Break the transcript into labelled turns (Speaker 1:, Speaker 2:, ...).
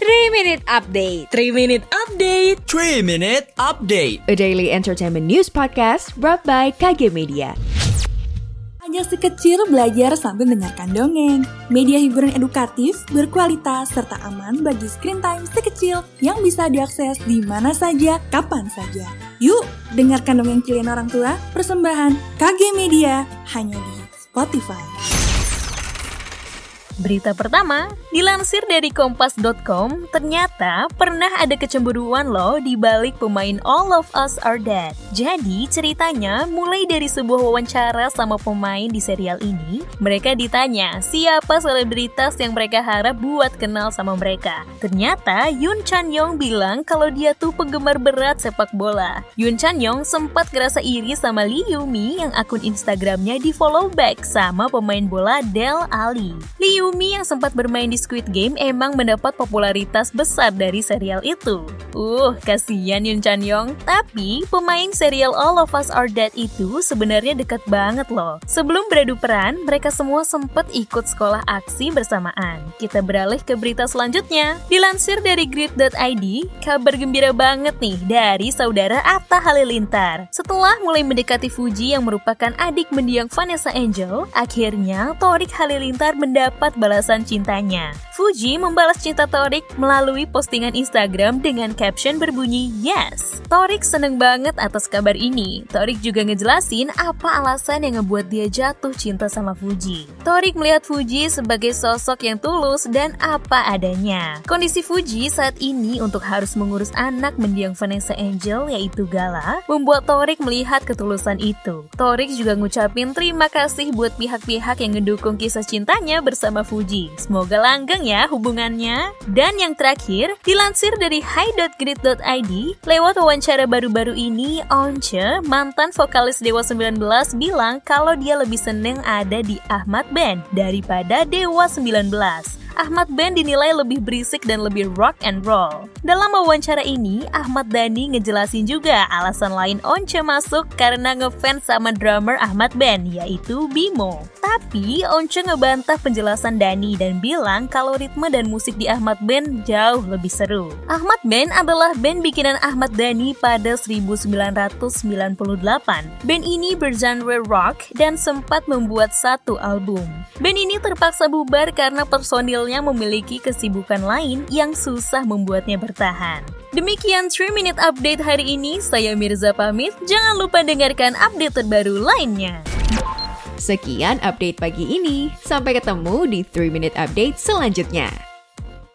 Speaker 1: 3 Minute Update
Speaker 2: 3 Minute Update
Speaker 3: 3 Minute Update
Speaker 1: A daily entertainment news podcast brought by KG Media
Speaker 4: Ajak si kecil belajar sambil mendengarkan dongeng. Media hiburan edukatif, berkualitas, serta aman bagi screen time si kecil yang bisa diakses di mana saja, kapan saja. Yuk, dengarkan dongeng kalian orang tua, persembahan KG Media, hanya di Spotify.
Speaker 2: Berita pertama, dilansir dari kompas.com, ternyata pernah ada kecemburuan loh di balik pemain All of Us Are Dead. Jadi ceritanya mulai dari sebuah wawancara sama pemain di serial ini, mereka ditanya siapa selebritas yang mereka harap buat kenal sama mereka. Ternyata Yun Chan Yong bilang kalau dia tuh penggemar berat sepak bola. Yun Chan Yong sempat ngerasa iri sama Lee Yumi yang akun Instagramnya di follow back sama pemain bola Del Ali. Lee Yumi yang sempat bermain di Squid Game emang mendapat popularitas besar dari serial itu. Uh, kasihan Yun Chan Yong. Tapi, pemain serial All of Us Are Dead itu sebenarnya dekat banget loh. Sebelum beradu peran, mereka semua sempat ikut sekolah aksi bersamaan. Kita beralih ke berita selanjutnya. Dilansir dari grid.id, kabar gembira banget nih dari saudara Atta Halilintar. Setelah mulai mendekati Fuji yang merupakan adik mendiang Vanessa Angel, akhirnya Torik Halilintar mendapat balasan cintanya. Fuji membalas cinta Torik melalui postingan Instagram dengan caption berbunyi Yes. Torik seneng banget atas kabar ini. Torik juga ngejelasin apa alasan yang ngebuat dia jatuh cinta sama Fuji. Torik melihat Fuji sebagai sosok yang tulus dan apa adanya. Kondisi Fuji saat ini untuk harus mengurus anak mendiang Vanessa Angel yaitu Gala, membuat Torik melihat ketulusan itu. Torik juga ngucapin terima kasih buat pihak-pihak yang ngedukung kisah cintanya bersama Fuji. Semoga langgeng ya hubungannya. Dan yang terakhir, dilansir dari hi.grid.id, lewat wawancara baru-baru ini, Once, mantan vokalis Dewa 19 bilang kalau dia lebih seneng ada di Ahmad Band daripada Dewa 19. Ahmad Band dinilai lebih berisik dan lebih rock and roll. Dalam wawancara ini, Ahmad Dhani ngejelasin juga alasan lain Once masuk karena ngefans sama drummer Ahmad Band, yaitu Bimo. Tapi, Once ngebantah penjelasan Dhani dan bilang kalau ritme dan musik di Ahmad Band jauh lebih seru. Ahmad Band adalah band bikinan Ahmad Dhani pada 1998. Band ini bergenre rock dan sempat membuat satu album. Band ini terpaksa bubar karena personilnya memiliki kesibukan lain yang susah membuatnya bertahan. Demikian 3 Minute Update hari ini, saya Mirza pamit. Jangan lupa dengarkan update terbaru lainnya.
Speaker 1: Sekian update pagi ini. Sampai ketemu di 3 Minute Update selanjutnya.